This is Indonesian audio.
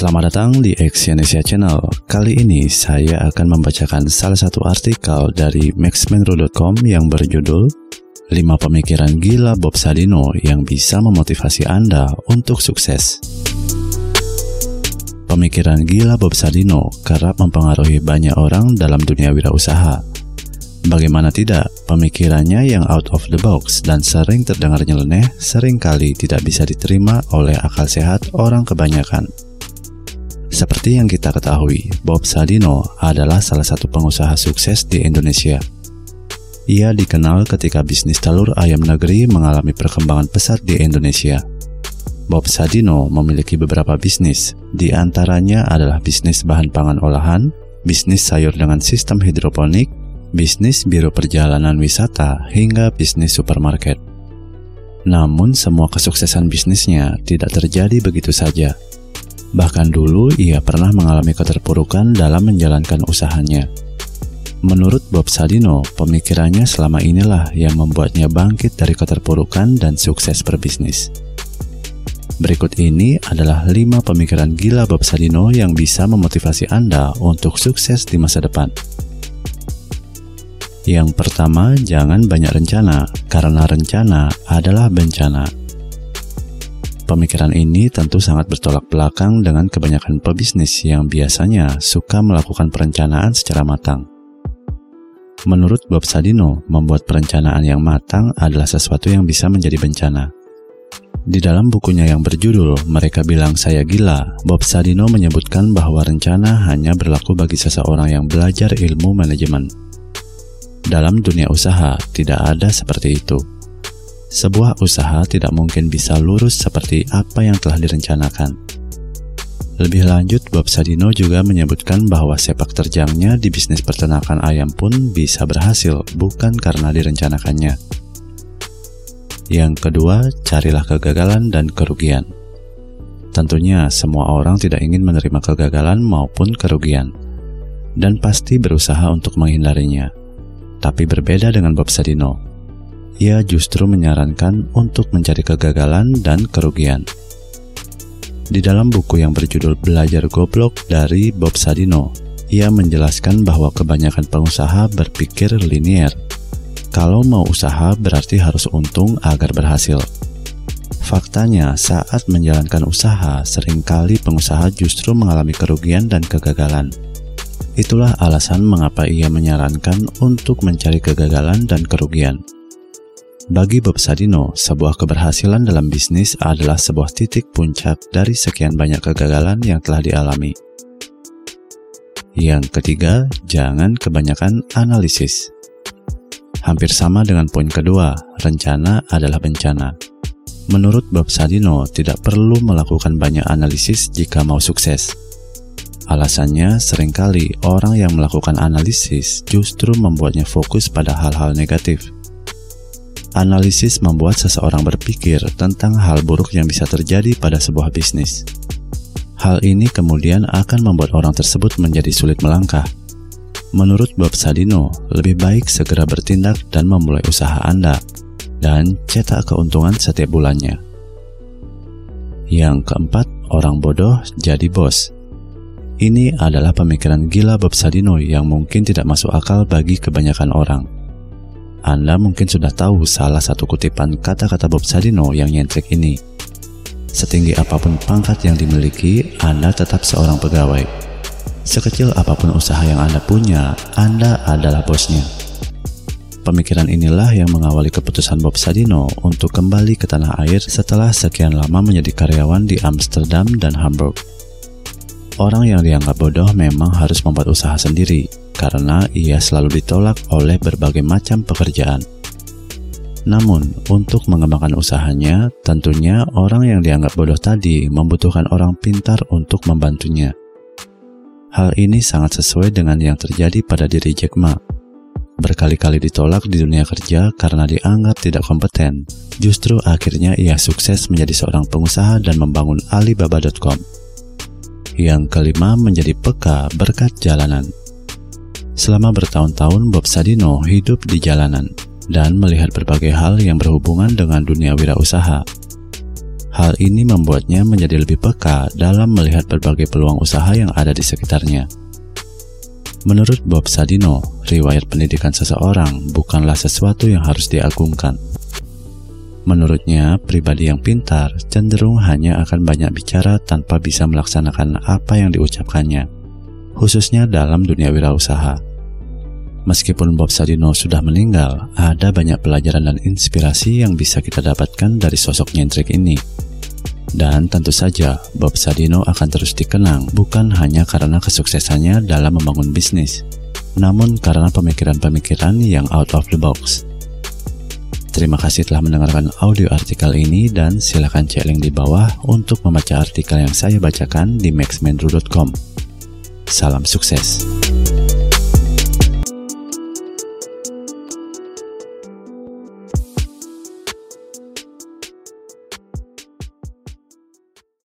Selamat datang di Exyonesia Channel. Kali ini saya akan membacakan salah satu artikel dari maxmenro.com yang berjudul 5 pemikiran gila Bob Sadino yang bisa memotivasi Anda untuk sukses. Pemikiran gila Bob Sadino kerap mempengaruhi banyak orang dalam dunia wirausaha. Bagaimana tidak, pemikirannya yang out of the box dan sering terdengar nyeleneh sering kali tidak bisa diterima oleh akal sehat orang kebanyakan. Seperti yang kita ketahui, Bob Sadino adalah salah satu pengusaha sukses di Indonesia. Ia dikenal ketika bisnis telur ayam negeri mengalami perkembangan pesat di Indonesia. Bob Sadino memiliki beberapa bisnis, di antaranya adalah bisnis bahan pangan olahan, bisnis sayur dengan sistem hidroponik, bisnis biro perjalanan wisata, hingga bisnis supermarket. Namun semua kesuksesan bisnisnya tidak terjadi begitu saja. Bahkan dulu ia pernah mengalami keterpurukan dalam menjalankan usahanya. Menurut Bob Sadino, pemikirannya selama inilah yang membuatnya bangkit dari keterpurukan dan sukses berbisnis. Berikut ini adalah 5 pemikiran gila Bob Sadino yang bisa memotivasi Anda untuk sukses di masa depan. Yang pertama, jangan banyak rencana, karena rencana adalah bencana. Pemikiran ini tentu sangat bertolak belakang dengan kebanyakan pebisnis yang biasanya suka melakukan perencanaan secara matang. Menurut Bob Sadino, membuat perencanaan yang matang adalah sesuatu yang bisa menjadi bencana. Di dalam bukunya yang berjudul Mereka Bilang Saya Gila, Bob Sadino menyebutkan bahwa rencana hanya berlaku bagi seseorang yang belajar ilmu manajemen. Dalam dunia usaha, tidak ada seperti itu. Sebuah usaha tidak mungkin bisa lurus seperti apa yang telah direncanakan. Lebih lanjut, Bob Sadino juga menyebutkan bahwa sepak terjangnya di bisnis peternakan ayam pun bisa berhasil bukan karena direncanakannya. Yang kedua, carilah kegagalan dan kerugian. Tentunya semua orang tidak ingin menerima kegagalan maupun kerugian, dan pasti berusaha untuk menghindarinya. Tapi berbeda dengan Bob Sadino, ia justru menyarankan untuk mencari kegagalan dan kerugian. Di dalam buku yang berjudul Belajar Goblok dari Bob Sadino, ia menjelaskan bahwa kebanyakan pengusaha berpikir linier. Kalau mau usaha berarti harus untung agar berhasil. Faktanya, saat menjalankan usaha, sering kali pengusaha justru mengalami kerugian dan kegagalan. Itulah alasan mengapa ia menyarankan untuk mencari kegagalan dan kerugian. Bagi Bob Sadino, sebuah keberhasilan dalam bisnis adalah sebuah titik puncak dari sekian banyak kegagalan yang telah dialami. Yang ketiga, jangan kebanyakan analisis. Hampir sama dengan poin kedua, rencana adalah bencana. Menurut Bob Sadino, tidak perlu melakukan banyak analisis jika mau sukses. Alasannya, sering kali orang yang melakukan analisis justru membuatnya fokus pada hal-hal negatif Analisis membuat seseorang berpikir tentang hal buruk yang bisa terjadi pada sebuah bisnis. Hal ini kemudian akan membuat orang tersebut menjadi sulit melangkah. Menurut Bob Sadino, lebih baik segera bertindak dan memulai usaha Anda, dan cetak keuntungan setiap bulannya. Yang keempat, orang bodoh jadi bos. Ini adalah pemikiran gila Bob Sadino yang mungkin tidak masuk akal bagi kebanyakan orang. Anda mungkin sudah tahu salah satu kutipan kata-kata Bob Sadino yang nyentrik ini. Setinggi apa pun pangkat yang dimiliki, Anda tetap seorang pegawai. Sekecil apa pun usaha yang Anda punya, Anda adalah bosnya. Pemikiran inilah yang mengawali keputusan Bob Sadino untuk kembali ke tanah air setelah sekian lama menjadi karyawan di Amsterdam dan Hamburg. Orang yang dianggap bodoh memang harus membuat usaha sendiri, karena ia selalu ditolak oleh berbagai macam pekerjaan. Namun, untuk mengembangkan usahanya, tentunya orang yang dianggap bodoh tadi membutuhkan orang pintar untuk membantunya. Hal ini sangat sesuai dengan yang terjadi pada diri Jack Ma. Berkali-kali ditolak di dunia kerja karena dianggap tidak kompeten. Justru akhirnya ia sukses menjadi seorang pengusaha dan membangun Alibaba.com. Yang kelima menjadi peka berkat jalanan. Selama bertahun-tahun Bob Sadino hidup di jalanan dan melihat berbagai hal yang berhubungan dengan dunia wirausaha. Hal ini membuatnya menjadi lebih peka dalam melihat berbagai peluang usaha yang ada di sekitarnya. Menurut Bob Sadino, riwayat pendidikan seseorang bukanlah sesuatu yang harus diagungkan. Menurutnya, pribadi yang pintar cenderung hanya akan banyak bicara tanpa bisa melaksanakan apa yang diucapkannya, khususnya dalam dunia wirausaha. Meskipun Bob Sadino sudah meninggal, ada banyak pelajaran dan inspirasi yang bisa kita dapatkan dari sosok nyentrik ini. Dan tentu saja, Bob Sadino akan terus dikenang bukan hanya karena kesuksesannya dalam membangun bisnis, namun karena pemikiran-pemikiran yang out of the box. Terima kasih telah mendengarkan audio artikel ini dan silakan cek link di bawah untuk membaca artikel yang saya bacakan di maxmendru.com. Salam sukses.